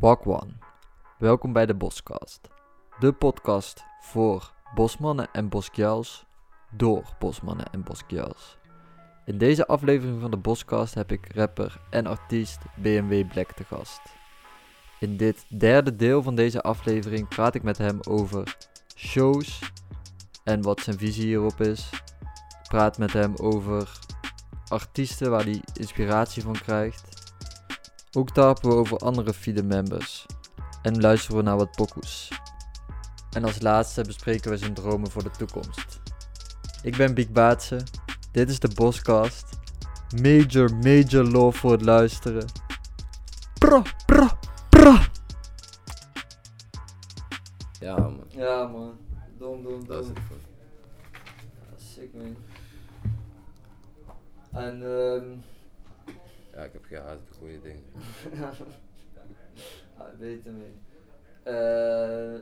Wagwan. Welkom bij de Boscast. De podcast voor bosmannen en boskjels door bosmannen en boskjels. In deze aflevering van de Boscast heb ik rapper en artiest BMW Black te gast. In dit derde deel van deze aflevering praat ik met hem over shows en wat zijn visie hierop is. Ik praat met hem over artiesten waar hij inspiratie van krijgt. Ook tarpen we over andere FIDE members. En luisteren we naar wat pokoes. En als laatste bespreken we zijn dromen voor de toekomst. Ik ben Biek Baatse. Dit is de Boscast. Major, major love voor het luisteren. Pra, pra, pra. Ja, man. Ja man, dom, dom, Dat is het voor. Sick man. En ehm... Ja, ik heb haast op goede dingen. ah, beter mee. Eh,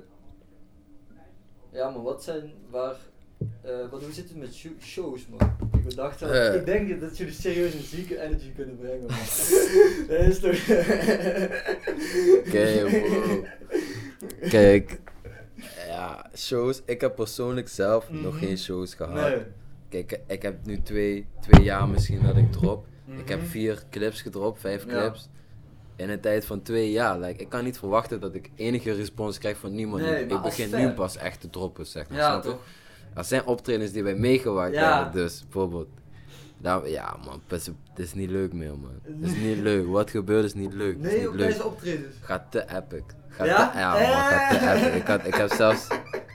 ja, maar wat zijn waar. eh wat, hoe zit het met sho- shows, man? Ik dacht dat, Eh. ik denk dat jullie serieus een zieke energy kunnen brengen, man. dat is toch. Oké, bro. Kijk, ja, shows. Ik heb persoonlijk zelf nog Mhm. geen shows gehad. Nee. Kijk, ik heb nu twee, twee jaar misschien dat ik drop. Ik heb Mhm. vier clips gedropt, vijf Ja. clips. In een tijd van twee jaar. Like, ik kan niet verwachten dat ik enige respons krijg van niemand. Nee, ik begin nu pas echt te droppen, zeg maar. Ja, toch? Er zijn optredens die wij meegemaakt Ja. hebben, dus bijvoorbeeld. Nou, ja man, het is, is niet leuk meer man. Het is niet leuk. Wat gebeurt is niet leuk. Is Nee, niet op leuk. deze optredens. Gaat te epic. Gaat Ja? te, ja, man, gaat te epic. Ik, had, ik heb zelfs,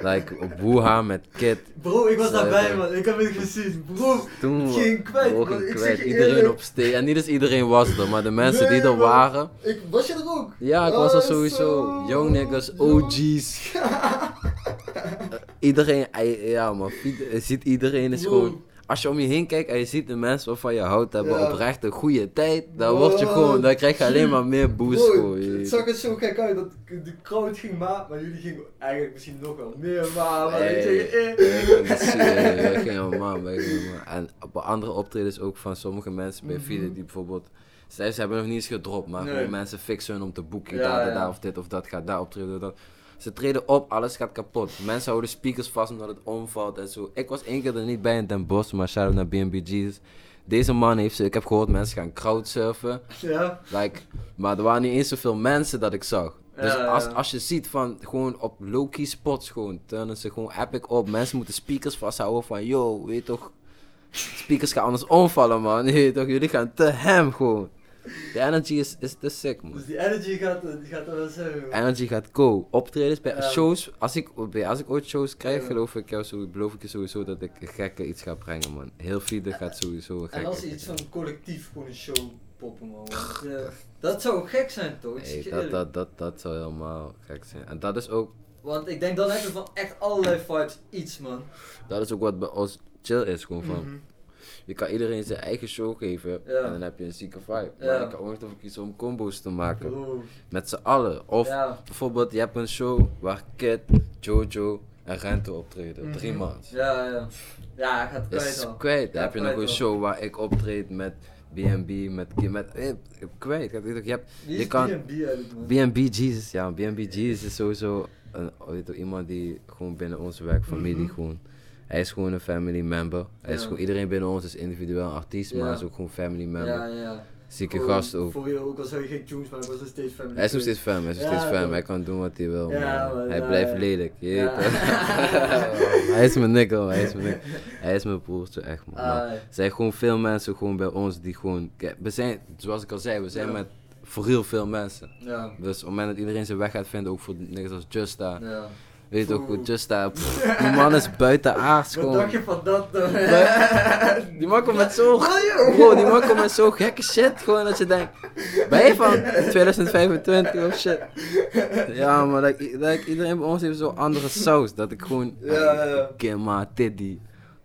like, op Wuha met Kid. Bro, ik was daarbij, man. Ik heb het gezien. Bro, Toen het ging kwijt, bro, ging Ik kwijt. Iedereen eerlijk. op stage. En niet eens iedereen was er, maar de mensen die er waren. Ik, was je er ook? Ja, ik was er Ah, sowieso. Young niggas, OG's. iedereen, ja man, ziet iedereen is Bro. gewoon... Als je om je heen kijkt en je ziet de mensen waarvan je houdt hebben Ja. oprecht een goede tijd, dan Bro, word je gewoon, dan krijg je alleen maar meer boost gewoon. je Het zag er zo gek uit dat de crowd ging maar, maar jullie gingen eigenlijk misschien nog wel meer maar. maar ik zeg eh. wij gingen helemaal. En op andere optredens ook van sommige mensen bij Mhm. Fide die bijvoorbeeld, ze hebben nog niet eens gedropt, maar Nee. mensen fixen hun om te boeken, Ja, daar, daar, ja. daar, of dit of dat gaat daar optreden, dat. Ze treden op, alles gaat kapot. Mensen houden speakers vast omdat het omvalt en zo. Ik was één keer er niet bij in Den Bosch, maar shout out naar Jesus. Deze man heeft ze, ik heb gehoord mensen gaan crowdsurfen. Ja, Like, maar er waren niet eens zoveel mensen dat ik zag. Dus Ja, als, ja. als je ziet van gewoon op low-key spots gewoon, turnen ze gewoon epic op. Mensen moeten speakers vasthouden van, yo, weet toch, speakers gaan anders omvallen man. Weet toch, jullie gaan te hem gewoon. De energy is, is te sick man. dus die energy gaat, die gaat er wel zijn. Energy gaat go. Optredens bij Ja. shows, als ik, bij- als ik ooit shows krijg, Ja. geloof ik, jou zo, beloof ik je sowieso dat ik gekke iets ga brengen man. Heel Fide gaat sowieso een En gekke als iets van collectief gewoon een show poppen, man. Want, dat zou gek zijn, toch? Hey, je dat, dat, dat, dat zou helemaal gek zijn. En dat is ook Want ik denk dan heb je van echt allerlei vibes iets, man. Dat is ook wat bij ons chill is. Gewoon van, Mhm. Je kan iedereen zijn eigen show geven Ja. en dan heb je een zieke vibe. Maar je kan ook nog kiezen om combo's te maken. Met z'n allen. Of bijvoorbeeld, je hebt een show waar Kid, Jojo en Rente optreden. Drie Mhm. man. Ja, ja. Ja, hij gaat kwijt is al. kwijt. Dan heb je nog een show waar ik optreed met B&B, met, met eh, kwijt. Je hebt, je Wie kan-? B&B Jesus, ja, B&B Jesus is sowieso een, weet je, iemand die gewoon binnen onze werkfamilie Mhm. gewoon, hij is gewoon een family member. Hij is gewoon, iedereen binnen ons is individueel artiest, maar hij is ook gewoon family member. Ja, ja. Zieke gast ook. Voor je ook al zou je geen tunes, maar hij was nog steeds family. Hij is nog steeds fam, hij is nog steeds fam, hij kan doen wat hij wil, man. Hij blijft lelijk. Hij is mijn nigga, hij is mijn. Hij is mijn broertje, echt man. Ah, er zijn gewoon veel mensen gewoon bij ons die gewoon, we zijn, zoals ik al zei, we zijn met voor heel veel mensen. ja. Dus op het moment dat iedereen zijn weg gaat vinden, ook voor niks als Justa. Ja. Weet je ook Justa, pff, die man is buiten aards Wat gewoon. dacht je van dat dan? Die man komt met zo, die man komt met zo gekke shit, gewoon dat je denkt, ben je van 2025 of shit? Ja, maar iedereen bij ons heeft zo'n andere saus, dat ik gewoon, Ja, ja. Kimma, Tiddy,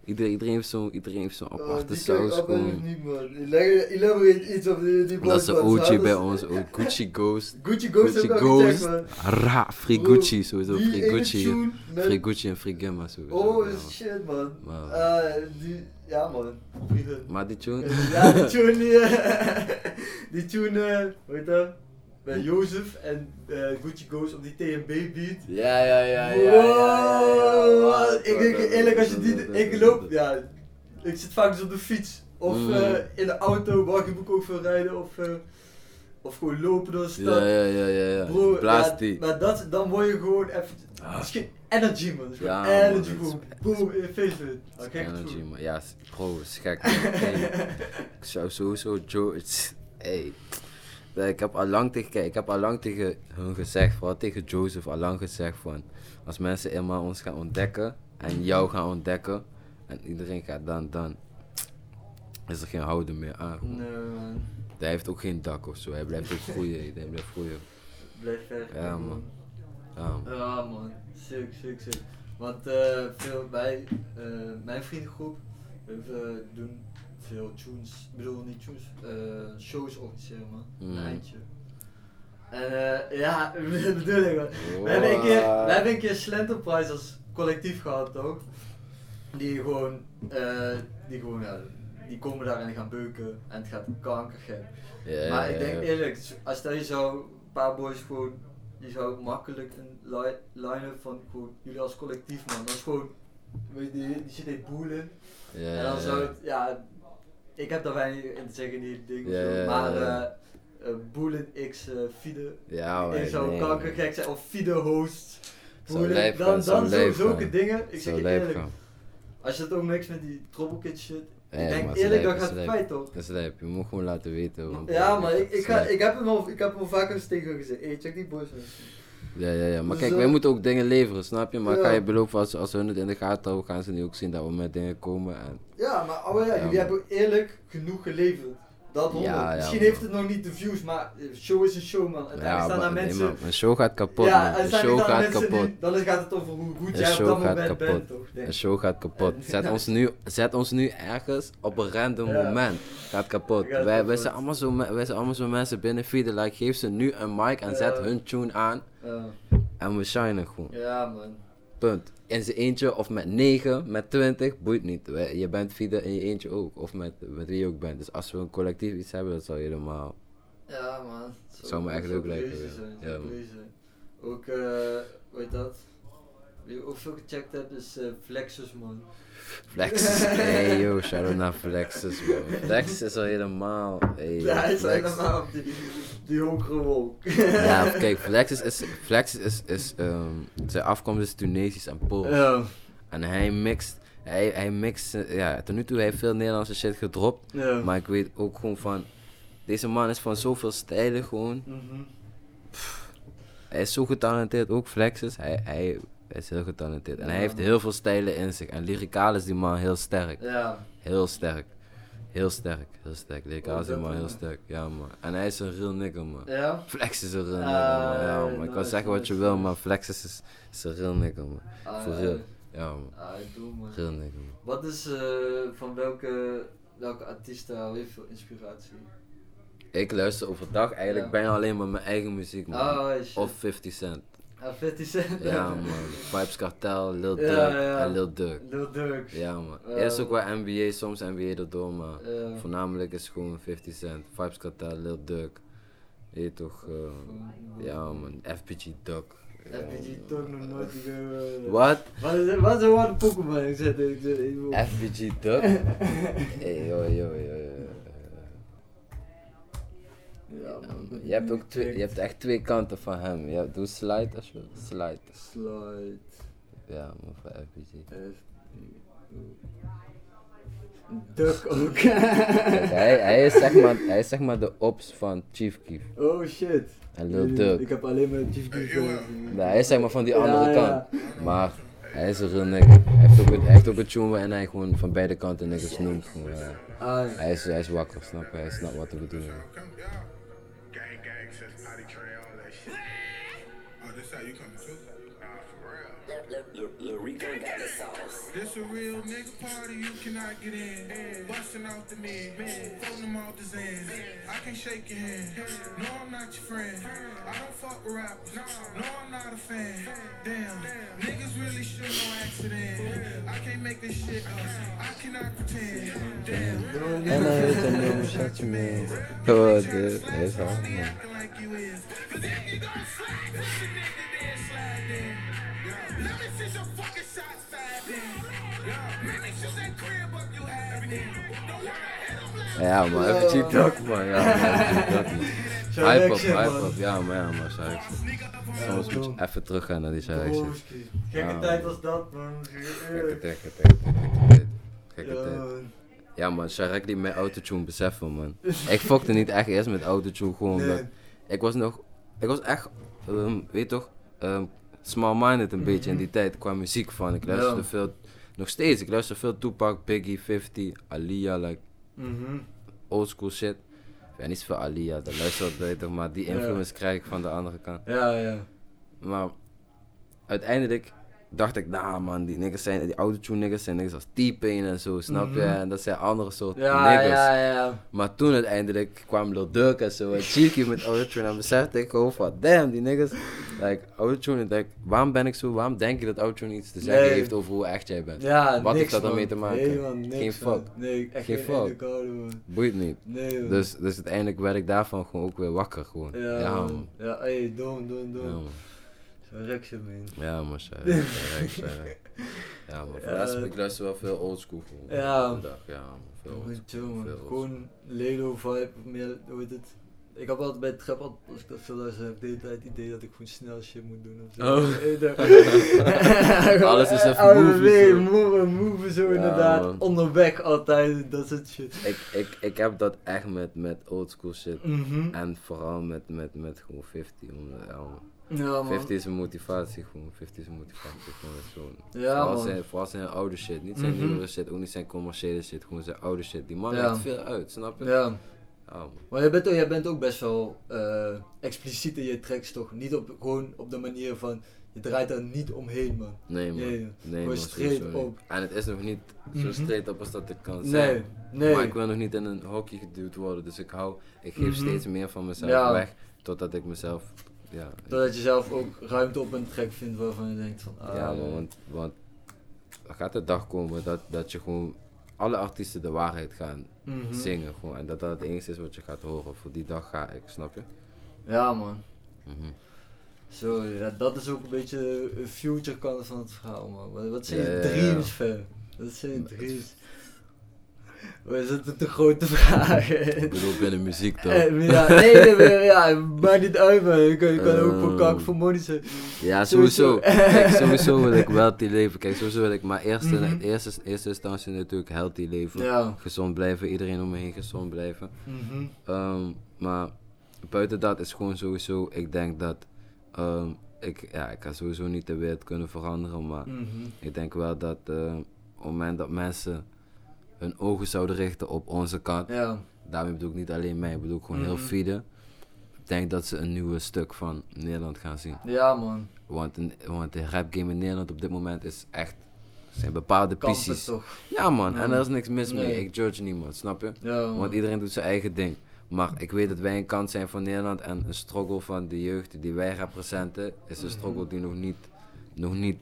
iedereen, iedereen heeft zo'n, iedereen heeft zo'n Oh, aparte die saus ik niet, man. Elaborate elaborate iets op die, die Dat is man. OG bij ons, ook Gucci Ghost. Gucci Ghost Gucci Ghost, man. ra, Free Bro, Gucci, sowieso, Free Gucci. met- Free Gucci en Free Gemma sowieso. Oh ja. shit, man. Ah, die, ja, man. Maar die tune, Ja, die tune, die, tune, heet dat? Bij Jozef en eh, Gucci Goes op die TMB beat. Ja, ja, ja, ja. ja, ja, ja, ja. Wow, ik denk eerlijk, als je die, ik loop, ja, ik zit vaak dus op de fiets. Of Mm. eh, in de auto, waar ik boek ook veel rijden, of, eh, of gewoon lopen door de stad. Ja, ja, ja, ja. Bro, die. maar dat, dan word je gewoon even, Ah. geen energy man, gewoon Ja, energy, echt- boom, in. Oh, Energy, man. Ja, bro, is gek. man. Hey, ik zou sowieso Joe. Hey. Nee, Ik heb al lang tegen, kijk, ik heb al lang tegen hun gezegd, vooral tegen Joseph, al lang gezegd van, als mensen eenmaal ons gaan ontdekken en jou gaan ontdekken en iedereen gaat dan, dan is er geen houden meer aan. Nee man, Hij heeft ook geen dak of zo, hij blijft ook groeien, hij blijft groeien. blijf ver. Ja, man. Ja, man. Ja man, sick, sick, sick. Want eh, veel, wij, eh, mijn vriendengroep, we we doen veel tunes, ik bedoel niet tunes, eh, shows organiseren man, Mm. een eindje. En eh, ja, bedoel ik. We hebben een keer, we hebben een keer als collectief gehad toch? Die gewoon, eh, die gewoon, ja, die komen daar en die gaan beuken en het gaat kankergek. Ja, Maar ik denk eerlijk, als je zou een paar boys gewoon, je zou makkelijk een li- line-up van gewoon, jullie als collectief man, dat is gewoon, weet je, die, die shit heet boelen. Ja, en dan zou het, ja, ik heb daar weinig in te zeggen in die dingen, maar eh, eh, boelen x eh Fide, Ja, ik zou nee, kankergek zijn, of Fide host. Boelen, dan, dan zo, zulke dingen, ik zeg je eerlijk, als je het ook mixt met die Trouble shit, ik denk eerlijk, dat gaat feit toch? Dat is lijp, je moet gewoon laten weten. want- Ja, maar ik, ik, ga, ik, heb hem al, ik heb hem al vaker tegen gezegd. Hey, check die boys. man. Ja, ja, ja. Maar Dus, kijk, eh, wij moeten ook dingen leveren, snap je? Maar ga je beloven, als, als hun het in de gaten houden, gaan ze nu ook zien dat we met dingen komen. En, Ja, maar oh ja, jullie hebben eerlijk genoeg geleverd. Dat. Ja, ja, Misschien heeft het nog niet de views, maar eh, show is een show, man. Uiteindelijk ja, staan daar nee, mensen. man, een show gaat kapot, ja, man. Een show gaat kapot. die- dan gaat het over hoe goed Een jij op dat moment kapot. bent, toch? Een show gaat kapot. En- Zet ons nu, zet ons nu ergens op een random Ja. moment. Gaat kapot. Gaat wij, wij, zijn allemaal zo, wij zijn allemaal zo mensen binnen feeden. Like, geef ze nu een mic en zet hun tune aan. Ja. En we shinen gewoon. ja, man. Punt. In zijn eentje of met 9, met 20, boeit niet. Je bent feeden in je eentje ook. Of met, met wie je ook bent. Dus als we een collectief iets hebben, dat zou helemaal. Ja, man. Zo- Zou me echt zou leuk lijken, zijn, Ja, zou man. Ook, eh, hoe heet dat? Ik ook veel gecheckt heb, is eh, Flexus, man. Flexus. hey yo, shout out naar Flexus, bro. Flexus is al helemaal. Hey, Ja, hij is Flex. helemaal op die, die wolk. Ja, kijk, Flexus is. Flexus is. is ehm, zijn afkomst is Tunesisch en Pools. Ja. En hij mixt. Hij, hij mixt. Ja, tot nu toe heeft hij veel Nederlandse shit gedropt. Ja. Maar ik weet ook gewoon van. Deze man is van zoveel stijlen gewoon. Mhm. Hij is zo getalenteerd, ook Flexus. Hij, hij is heel getalenteerd. En hij heeft heel veel stijlen in zich. En lyricaal is die man heel sterk. Ja. Heel sterk. Heel sterk, heel sterk. Lyricaal is die Oh, man heel dan. sterk. Ja, man. En hij is een real nigga, man. Ja. Flex is een real Ah, nigga, man. Ja, man. Ik kan zeggen wat je wil, maar Flexus is, is een real nigga, man. Ah, Voor real. Ja, man. Ah, ik doe man. Real nigga, man. Wat is eh, van welke, welke artiesten haal je veel inspiratie? Ik luister overdag eigenlijk Ja. bijna alleen maar mijn eigen muziek, man. Oh. Of 50 Cent. Ah, 50 Cent. Ja, man. Vibes Cartel, Lil Ja, Durk ja. en Lil Durk. Lil Durk. Ja, man. Ja. Eerst ook wel NBA, soms NBA erdoor, maar Ja. voornamelijk is gewoon 50 Cent. Vibes Cartel, Lil Durk. Je weet toch, eh, ja man, FPG Duck. FPG toch nog nooit. Wat? Wat is wat is een woord Pokémon? Ik zet ik FPG Duck? hey, yo, yo, yo, yo. Ja, man. Je hebt ook twee, je hebt echt twee kanten van hem. Ja, doe slide als je wil. Slide. Slide. Ja, man, voor FPG. Duck ook. Kijk, hij, hij, is zeg maar, hij is zeg maar de ops van Chief Keef oh shit. en Lil Durk. Ik heb alleen maar Chief Keef gezien. Nee, hij is zeg maar van die andere Ja, ja. kant. Maar hij is een real nigga. Hij heeft ook een, hij heeft ook een tune waarin hij gewoon van beide kanten niggas noemt. Gewoon, ja. Ah, Hij is, hij is wakker, snap je? Hij snapt wat we bedoelen. This a real nigga party, you cannot get in. Busting off the mid, floating them off the zen. I can't shake your hand. No, I'm not your friend. I don't fuck with rappers. No, I'm not a fan. Damn, niggas really should no accident. I can't make this shit up. I cannot pretend. Damn. En hij weet een nieuwe shotje mee. Oh, dit is hard, man. Acting like you is. Ja man, even talk man. Ja man, cheap talk man. Zijn Hype up, reaction, hype man. up. Ja man, ja man, zei ik. Soms moet je even teruggaan naar die Broski. Gekke Ja. tijd was dat, man. Gekke tijd, gekke tijd, gekke tijd. Gekke Ja, tijd. man. Ja man, Sharek die met autotune beseffen man. Ik fokte niet echt eerst met autotune gewoon Nee. ik was nog, ik was echt, ehm, weet toch, ehm, small-minded een beetje in die tijd qua muziek van. Ik luisterde Mhm. Ja. veel, nog steeds, ik luister veel Tupac, Biggie, 50, Aliyah, like Mhm. oldschool shit. Ja, niet zoveel Aliyah, dat luister ik weet je toch, maar die Ja. influence krijg ik van de andere kant. Ja, ja. Maar uiteindelijk dacht ik, nah man, die niggas zijn, die autotune niggas zijn niggas als T-Pain en zo, snap je? Mhm. En dat zijn andere soort Ja, niggas. ja, ja. Maar toen uiteindelijk kwam Lil Durk en zo en Cheeky met autotune en besefte ik gewoon van, damn, die niggas, like, autotune, denk, waarom ben ik zo, waarom denk je dat autotune iets te zeggen Nee. heeft over hoe echt jij bent? Ja, Wat niks, heeft dat dan man. mee te maken? Nee, man, niks, Geen fuck. Nee, echt Geen geen, fuck. koude, man. Boeit niet. Nee, man. Dus, dus uiteindelijk werd ik daarvan gewoon ook weer wakker gewoon. Ja, ja man. man. Ja, hey, doen, doen, Ja doen. man. Ja Shirek, Shirek. Ja man, voor Ja. ik luister wel veel oldschool. Ja. Dag, Ja veel oldschool. veel. Gewoon Lelo vibe, meer, hoe heet het? Ik heb altijd bij trap, als ik dat veel luister, heb ik de hele tijd het idee dat ik gewoon snel shit moet doen of zo. Oh. Eh, Alles is even movie weer, zo. move, move zo Ja, inderdaad. man. Onderweg altijd, dat soort shit. Ik, ik, ik heb dat echt met, met oldschool shit. Mhm. En vooral met, met, met gewoon 50. Omdat, ja, man. Ja, man. 50 is een motivatie gewoon. 50 is een motivatie gewoon. Ja, vooral, man. zijn, vooral zijn oude shit. Niet zijn Mhm. nieuwere shit, ook niet zijn commerciële shit. Gewoon zijn oude shit. Die man Ja. legt veel uit, snap je? Ja. Maar jij bent, ook, jij bent ook best wel eh, expliciet in je tracks toch? Niet op, gewoon op de manier van, je draait er niet omheen man. Nee man. Nee, Nee, gewoon man, straight op. En het is nog niet zo Mhm. straight op als dat ik kan Nee, zijn. nee. Maar ik wil nog niet in een hokje geduwd worden. Dus ik hou, ik geef Mhm. steeds meer van mezelf Ja. weg. Totdat ik mezelf, ja. Doordat je zelf ook ruimte op een track vindt waarvan je denkt van, ah, Ja, man, want, want er gaat de dag komen dat, dat je gewoon alle artiesten de waarheid gaan mhm. zingen. Gewoon, en dat dat het enige is wat je gaat horen. Voor die dag ga ik, snap je? Ja man. Mhm. Zo, ja, dat is ook een beetje de future kant van het verhaal man. Wat, wat zijn Ja, je ja, ja. dreams ver? Wat zijn je Maar het- dreams? Het een te grote vraag? Ik bedoel, binnen muziek toch? Eh, ja, nee, nee, nee, ja, maakt niet uit man. Je kan, je kan ook voor Ehm. kak voor money zijn. Ja, Sowieso. sowieso. Kijk, sowieso wil ik wealthy leven. Kijk, sowieso wil ik maar eerst in eerste, eerste instantie natuurlijk healthy leven. Ja. Gezond blijven, iedereen om me heen gezond blijven. Mhm. Ehm, maar buiten dat is gewoon sowieso, ik denk dat ehm, ik, ja, ik ga sowieso niet de wereld kunnen veranderen, maar Mhm. ik denk wel dat eh, op het moment dat mensen hun ogen zouden richten op onze kant, Ja. daarmee bedoel ik niet alleen mij, ik bedoel gewoon heel Mhm. Fide, ik denk dat ze een nieuwe stuk van Nederland gaan zien. Ja man. Want, een- want de rap game in Nederland op dit moment is echt, zijn bepaalde pieces. toch. Ja man, Ja. en er is niks mis mee, ik judge niemand, snap je? Ja man. Want iedereen doet zijn eigen ding. Maar ik weet dat wij een kant zijn van Nederland en een struggle van de jeugd die wij representen, is een struggle die nog niet, nog niet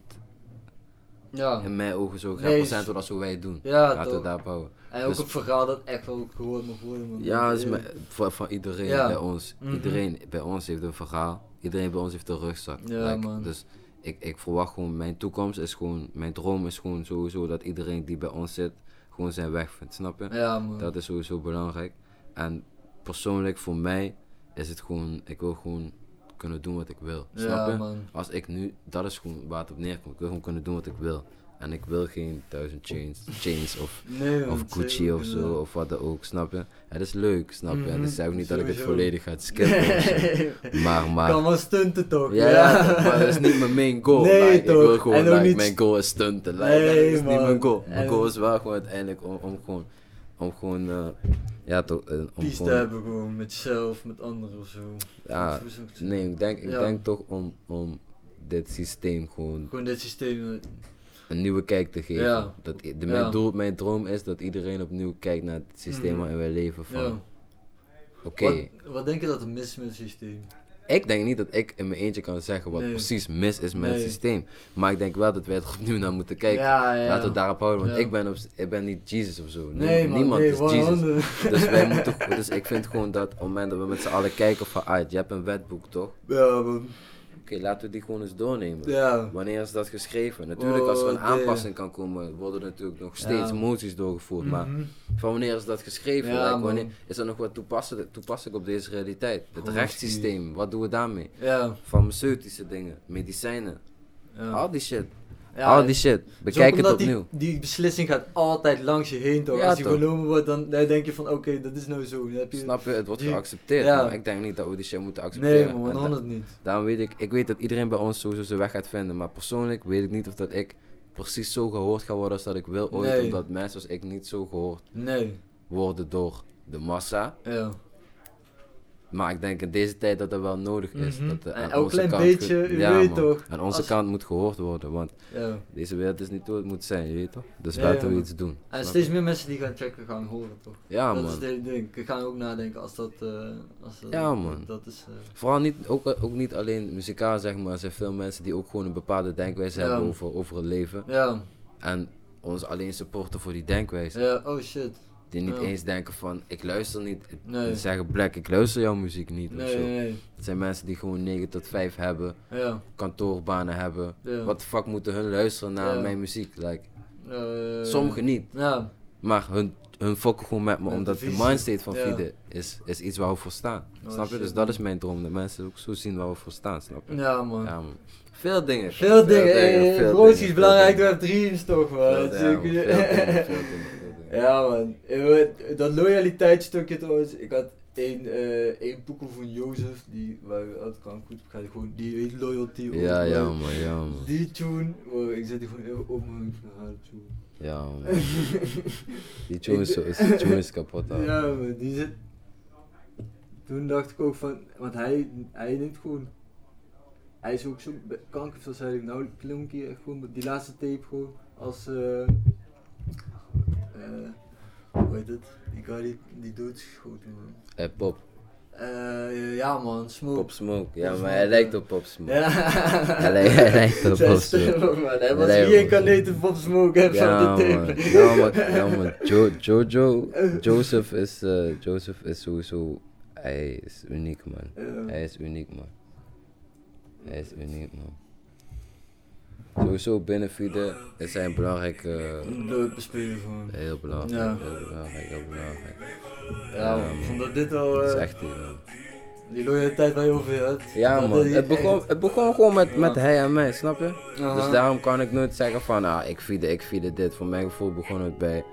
ja. in mijn ogen zo Nee, gerepresent wordt als hoe wij het doen. Ja Laten we toch. daarop houden. En ook Dus- een verhaal dat echt wel gehoord mag worden man. Ja, dat is me- voor, van iedereen Ja. bij ons. Mhm. Iedereen bij ons heeft een verhaal. Iedereen bij ons heeft een rugzak. Ja, man. Dus ik, ik verwacht gewoon, mijn toekomst is gewoon, mijn droom is gewoon sowieso dat iedereen die bij ons zit, gewoon zijn weg vindt, snap je? Ja man. Dat is sowieso belangrijk. En persoonlijk voor mij is het gewoon, ik wil gewoon kunnen doen wat ik wil. Snap je? man. Als ik nu, dat is gewoon waar het op neerkomt. Ik wil gewoon kunnen doen wat ik wil. En ik wil geen duizend chains, chains of, Nee of Gucci of zo, of wat dan ook, snap je? Het is leuk, snap je? En Mhm, het is ook niet dat ik het volledig ga skippen zo. Maar, maar... Kan wel stunten toch? Ja, ja, toch, maar dat is niet mijn main goal. Nee, like, ik wil toch. gewoon, En like, niet- mijn goal is stunten. Like, Nee, dat is niet man. mijn goal. Mijn En- goal is wel gewoon uiteindelijk om, om gewoon, om gewoon, eh, ja toch, eh, om Peace te hebben gewoon met jezelf, met anderen of zo. ja, nee, ik denk, ik Ja. denk toch om, om dit systeem gewoon Gewoon dit systeem. eh, een nieuwe kijk te geven. Ja. Dat, de, Ja. mijn, doel, mijn droom is dat iedereen opnieuw kijkt naar het systeem Mhm. waarin wij leven van, Ja. oké, Wat, wat denk je dat er mis is met het systeem? Ik denk niet dat ik in mijn eentje kan zeggen wat Nee. precies mis is met het systeem. Maar ik denk wel dat wij er opnieuw naar moeten kijken. Ja, ja. Laten we daarop houden, want Ja. ik, ben op, ik ben niet Jesus of zo. Nee, man, Niemand is Jesus. 100. Dus, wij moeten, dus ik vind gewoon dat op het moment dat we met z'n allen kijken van, ah, je hebt een wetboek toch? Ja, man. Oké, laten we die gewoon eens doornemen. Ja. Wanneer is dat geschreven? Natuurlijk, als er een Oh, aanpassing kan komen, worden natuurlijk nog steeds Ja. moties doorgevoerd. Maar Mhm. van wanneer is dat geschreven? Ja, Like, wanneer, is dat nog wat toepasselijk, toepasselijk op deze realiteit? Het rechtssysteem, wat doen we daarmee? Ja. Farmaceutische dingen, medicijnen, Ja. al die shit. Ja, al die shit. Bekijk het opnieuw. Die, die beslissing gaat altijd langs je heen, toch? Ja, Als die toch. genomen wordt, dan, dan denk je van, oké, dat is nou zo. Dan heb je... Snap je? Het wordt die- geaccepteerd. Ja. Maar ik denk niet dat we die shit moeten accepteren. Nee, man, En da- 100 niet. Daarom weet ik, ik weet dat iedereen bij ons sowieso zijn weg gaat vinden. Maar persoonlijk weet ik niet of dat ik precies zo gehoord ga worden als dat ik wil ooit. Nee. Omdat mensen als ik niet zo gehoord Nee. worden door de massa. Ja. Maar ik denk in deze tijd dat dat wel nodig is. Mhm. dat er En aan elk klein kant beetje, u ja, weet man. toch, Aan onze als- kant moet gehoord worden. Want Ja. deze wereld is niet hoe het moet zijn, je weet toch? Dus Ja, laten we iets doen. En steeds meer mensen die gaan checken, gaan horen, toch? Ja, dat man. is het ding. Ik ga ook nadenken als dat... eh, als dat Ja, man. Dat is... eh, Vooral niet, ook, ook niet alleen muzikaal, zeg maar. Er zijn veel mensen die ook gewoon een bepaalde denkwijze hebben over, over het leven. ja. En ons alleen supporten voor die denkwijze. Ja, oh shit. Die niet Ja. eens denken van, ik luister niet. Nee. Die zeggen, Black, ik luister jouw muziek niet of Nee, zo. nee. Het zijn mensen die gewoon 9 tot 5 hebben, Ja. kantoorbanen hebben. Ja. Wat de fuck moeten hun luisteren naar mijn muziek? Like, sommigen niet. Ja. Maar hun, hun fokken gewoon met me, Met de omdat de visie. mindstate van. Fide is, is iets waar we voor staan. Oh, snap je? shit, Dus dat is mijn droom, dat mensen ook zo zien waar we voor staan, snap je? Ja, man. Ja, man. Veel dingen. Veel dingen, veel dingen, belangrijk, veel we hebben dreams toch, man. is veel dingen, veel dingen. Ja, man. Dat loyaliteitsstukje trouwens. Ik had één, eh één poekel van Jozef, die, waar dat kan goed, gewoon, die heet Loyalty. Ja, ja, man. ja, man. Die tune, wow, ik zet die gewoon op mijn verhaal tune. Ja, man. Die tune is, is, die tune is kapot, man. Ja, man, die zit. Toen dacht ik ook van, want hij, hij neemt gewoon. Hij is ook zo kanker, zoals hij nou klonk hij echt gewoon die laatste tape gewoon als. eh, hoe heet het? Die guy die, die doodgeschoten man. Eh, pop. Eh, ja man, Smoke. Pop Smoke. Ja, Pop maar hij lijkt op Pop Smoke. Ja. Hij lijkt, hij lijkt op Pop Smoke. ook, man. Hij was reïncarnated Pop Smoke hè, Ja, van die man. tape. Ja, man. Ja, man. Jo, Jojo, Joseph is, eh, Joseph is sowieso, hij is uniek, man. Ja. Hij is uniek, man. Hij is uniek, man. Sowieso binnen Fide is hij een belangrijke, Leuk bespelen gewoon. heel belangrijk, Ja. heel belangrijk, heel belangrijk. Ja, Ja, man. man. Vond dat dit al. Dat is eh, echt die, man. Die loyaliteit waar je over had. Ja, man. Het begon, het begon gewoon met, met hij en mij, snap je? Dus daarom kan ik nooit zeggen van, ah, ik vierde, ik vierde dit. Voor mijn gevoel begon het bij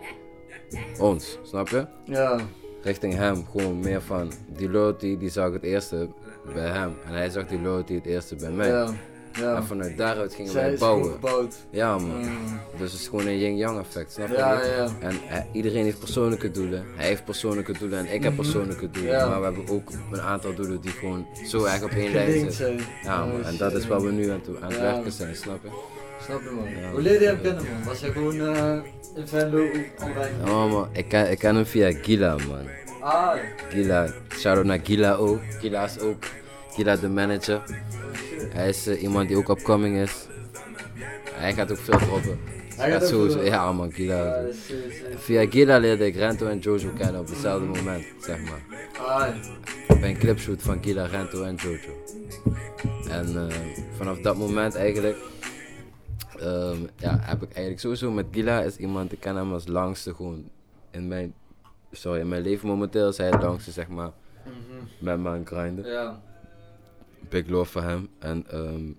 ons, snap je? Ja, Richting hem, gewoon meer van, die loyalty, die zag het eerste bij hem. En hij zag die loyalty het eerste bij mij. ja, ja. En vanuit daaruit gingen Zij wij bouwen. gebouwd. Ja, man. Mm. Dus het is gewoon een yin-yang effect, snap je? Ja, ja. En hij- iedereen heeft persoonlijke doelen. Hij heeft persoonlijke doelen en ik heb Mhm. persoonlijke doelen. Ja. Maar we hebben ook een aantal doelen die gewoon zo erg op één lijn zitten. zijn. Ja, man. En dat is waar we nu aan, toe, aan het Ja. werken zijn, snap je? Snap je, man. Ja. Hoe leerde je hem kennen, man? Was hij gewoon eh in Venlo online? Ja, man. Ik ken, ik ken hem via Gila, man. Ah, Gila. Shout-out naar Gila ook. Gila is ook. Gila de manager. Hij is eh, iemand die ook upcoming is. Hij gaat ook veel droppen. Hij gaat sowieso. Ja, man. Gila. Ja, dat is, eh, is, Via Gila leerde ik Rento en Jojo kennen op hetzelfde moment, zeg maar. eh, Ah, Bij een clipshoot van Gila, Rento en Jojo. En eh, vanaf dat moment eigenlijk, ehm, ja, heb ik eigenlijk sowieso met Gila is iemand, ik ken hem als langste gewoon in mijn, sorry, in mijn leven momenteel is hij het langste, zeg maar, mhm. met me aan grinden. Ja. Big love voor hem. En ehm,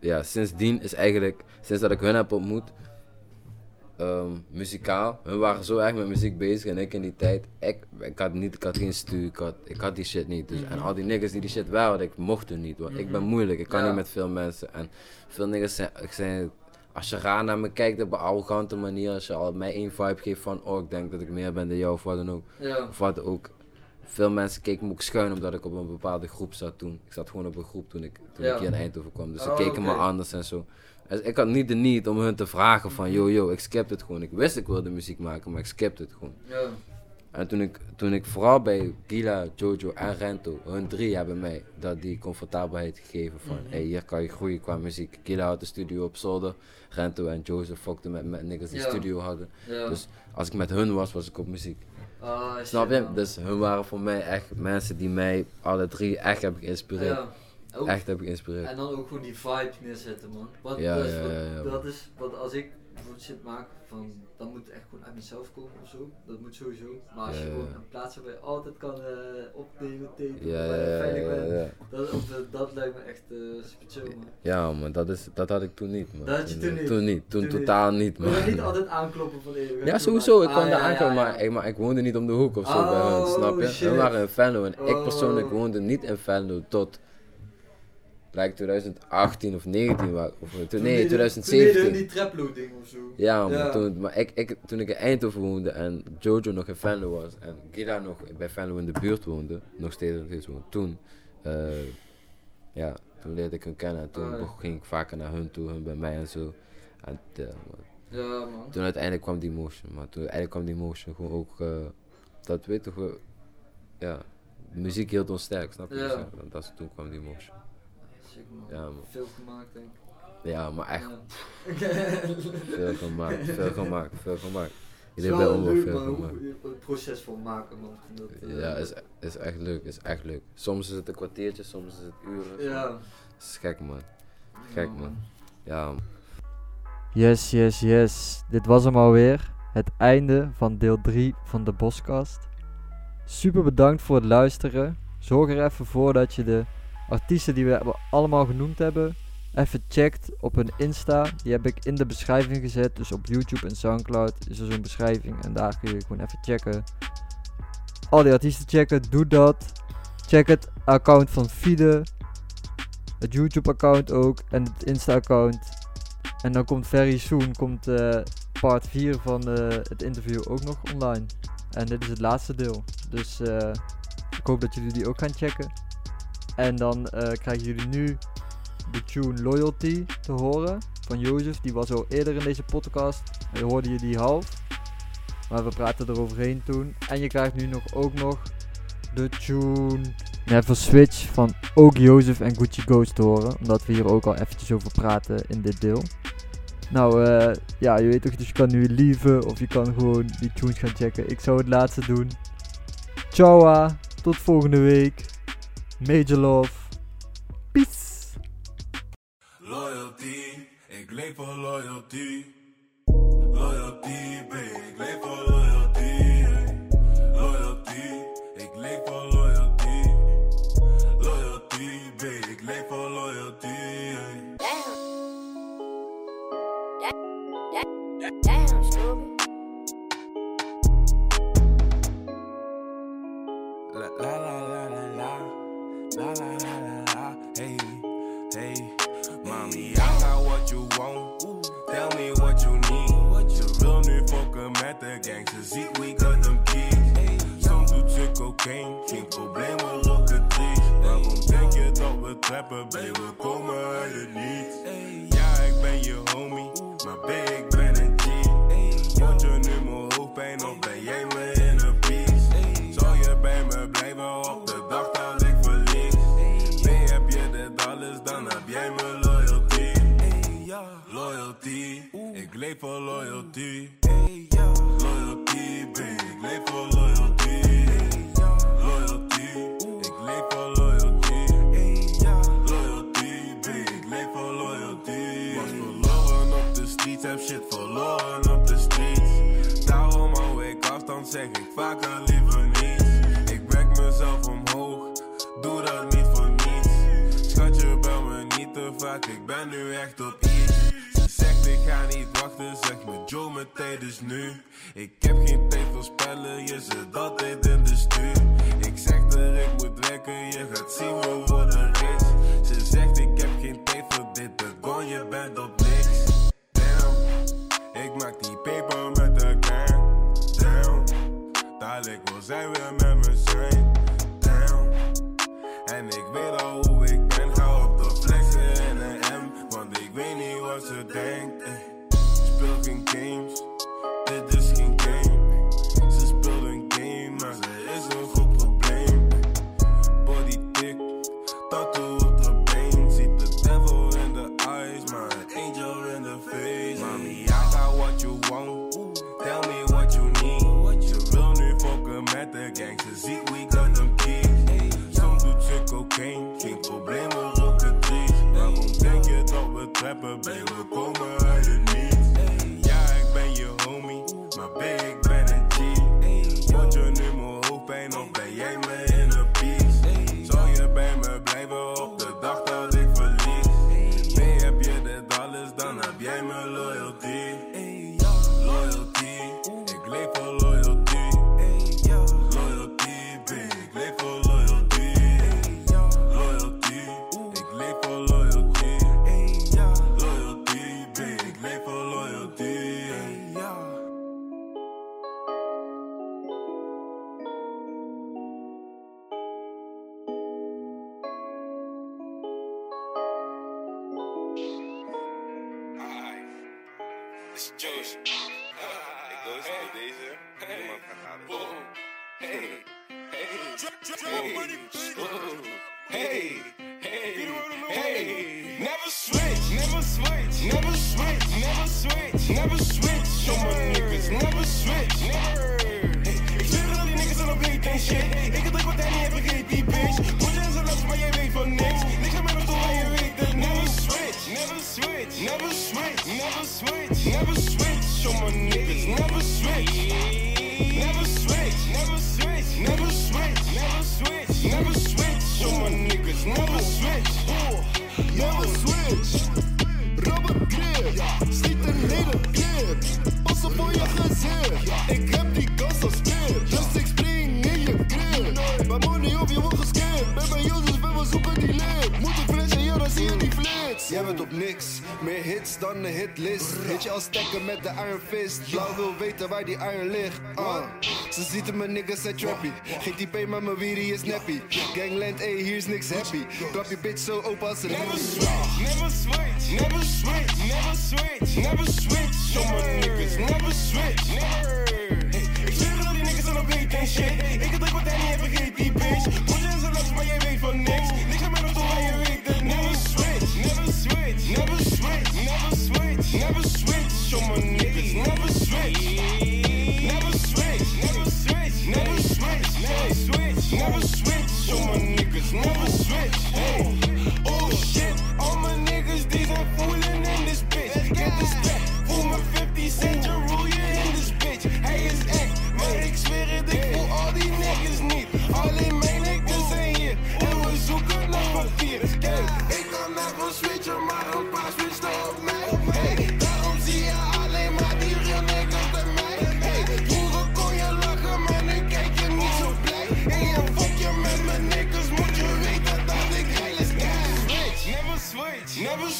ja, sindsdien is eigenlijk, sinds dat ik hun heb ontmoet, ehm, muzikaal. Hun waren zo erg met muziek bezig en ik in die tijd, ik, ik had niet, ik had geen stuur, ik had, ik had die shit niet. Dus, En al die niggas die die shit wel hadden, ik mocht er niet. Want ik ben moeilijk, ik kan Ja. niet met veel mensen. En veel niggas zijn als je raar naar me kijkt op een arrogante manier, als je al mij één vibe geeft van, oh ik denk dat ik meer ben dan jou of wat dan ook. Ja. Of wat ook. Veel mensen keken me ook schuin omdat ik op een bepaalde groep zat toen. Ik zat gewoon op een groep toen ik, toen Ja. ik hier in Eindhoven kwam. Dus ze Oh, keken me anders en zo. Dus ik had niet de need om hun te vragen van yo yo, ik skip het gewoon. Ik wist ik wilde muziek maken, maar ik skipte het gewoon. Ja. En toen ik, toen ik vooral bij Gila, Jojo en Rento, hun drie hebben mij dat die comfortabelheid gegeven van, Mhm. hey, hier kan je groeien qua muziek. Gila had de studio op zolder, Rento en Jojo fokten met, met niggas die Ja. studio hadden. Dus als ik met hun was, was ik op muziek. Ah, Snap je? man. Dus hun waren voor mij echt mensen die mij alle drie echt hebben geïnspireerd. Ja. Ook- Echt hebben geïnspireerd. En dan ook gewoon die vibe neerzetten, man. Wat, Ja, is ja, ja, ja, dat is wat als ik bijvoorbeeld shit maak, van, dan moet het echt gewoon uit mezelf komen of zo. Dat moet sowieso. Maar als Ja, je gewoon een plaats waar je altijd kan eh, opnemen, tapen, Ja, waar je ja, veilig ja, bent. Dat, eh, dat lijkt me echt eh super chill, man. Ja, man, dat, is, dat had ik toen niet, man. Dat had je toen niet? Toen niet, toen, Toen niet. totaal niet, Wil man. je niet altijd aankloppen van we gaan Ja, sowieso, ik Ah, daar ja, aankomen, ja. maar, ik, maar ik woonde niet om de hoek of zo bij hun, Oh, snap je? shit. Hun waren in Venlo en ik Oh. persoonlijk woonde niet in Venlo tot, lijkt 2018 of 19, wa- of, eh, Toen nee, deden- Toen 2017. deden die traploading of zo. Ja, Ja. Toen, maar ik, ik, toen ik in Eindhoven woonde en Jojo nog in Venlo was en Gila nog bij Venlo in de buurt woonde, nog steeds, nog steeds woonde, toen, eh, ja, toen leerde ik hun kennen en toen Ah, ging ik vaker naar hun toe, hun bij mij en zo. En Ja, man. toen uiteindelijk kwam die motion, maar toen uiteindelijk kwam die motion gewoon ook, eh, dat weet toch ja, muziek hield ons sterk, snap je? Ja. Ja, dat, dat is- toen kwam die motion. Sick, man. Ja, man. Veel gemaakt, denk ik. Ja, maar echt Ja. veel gemaakt, veel gemaakt, veel gemaakt. Het is Iedereen bij wel leuk, veel man, gemaakt. hoe- het proces van maken, man. Dat, eh, Ja, is, is echt leuk, is echt leuk. Soms is het een kwartiertje, soms is het uren. Ja. is gek man. Gek, man. Ja, man. Yes, yes, yes. Dit was hem alweer. Het einde van deel 3 van de Boskast. Super bedankt voor het luisteren. Zorg er even voor dat je de artiesten die we allemaal genoemd hebben, even checkt op hun Insta. Die heb ik in de beschrijving gezet. Dus op YouTube en Soundcloud is er zo'n beschrijving. En daar kun je gewoon even checken. Al die artiesten checken, doe dat. Check het account van Fide. Het YouTube account ook. En het Insta account. En dan komt very soon komt, eh, part 4 van eh, het interview ook nog online. En dit is het laatste deel. Dus eh, ik hoop dat jullie die ook gaan checken. En dan eh, krijgen jullie nu de tune Loyalty te horen van Jozef. Die was al eerder in deze podcast. En hoorde je die half. Maar we praten eroverheen toen. En je krijgt nu nog ook nog de tune Never Switch van ook Jozef en Gucci Ghost te horen. Omdat we hier ook al eventjes over praten in dit deel. Nou, eh, ja, je weet toch, dus je kan nu lieven of je kan gewoon die tunes gaan checken. Ik zou het laatste doen. Ciao, ah. tot volgende week. Major love. Peace. Loyalty, ik loyalty. Loyalty, we trappen, baby, we komen uit het niets. Never switch, never switch, never switch, never switch. Show my niggas, never switch, never. Jij bent op niks. Meer hits dan een hitlist. Hit je als stekken met de Iron Fist. Blauw wil weten waar die iron ligt. Ah. Ze ziet mijn niggas zijn trappy. Geen type maar mijn wierie is nappy. Gangland, ey, hier is niks happy. Klap je bitch zo open als een Never switch, never switch, never switch, never switch, never switch. Show my niggas, never switch, never. Ik zeg dat die niggas aan op hate en shit. Ik heb druk wat hij niet heeft vergeten, die bitch. Moet je in zijn maar jij weet van niks. Switch, never switch, never switch, never switch. Show my niggas,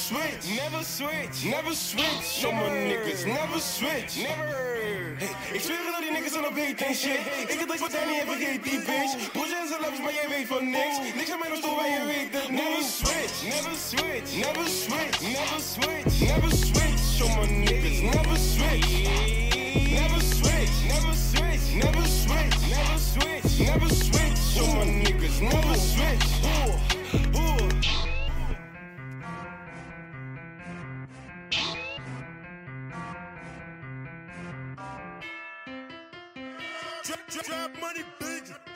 switch, never switch, never switch. Show my niggas, never switch, never. Hey, ik zweer dat die niggas aan op hate en shit. Ik heb wat hij niet heeft vergeten, die bitch. Broers en zijn laps, maar jij weet van niks. Niks aan mij nog toe, maar je weet het. Never switch, never switch, never switch, never switch, never switch. Show my niggas, never switch. Never switch, never switch, never switch, never switch, never switch. Show my niggas, never switch. Ooh, ooh. Trap, trap, trap money, bitch.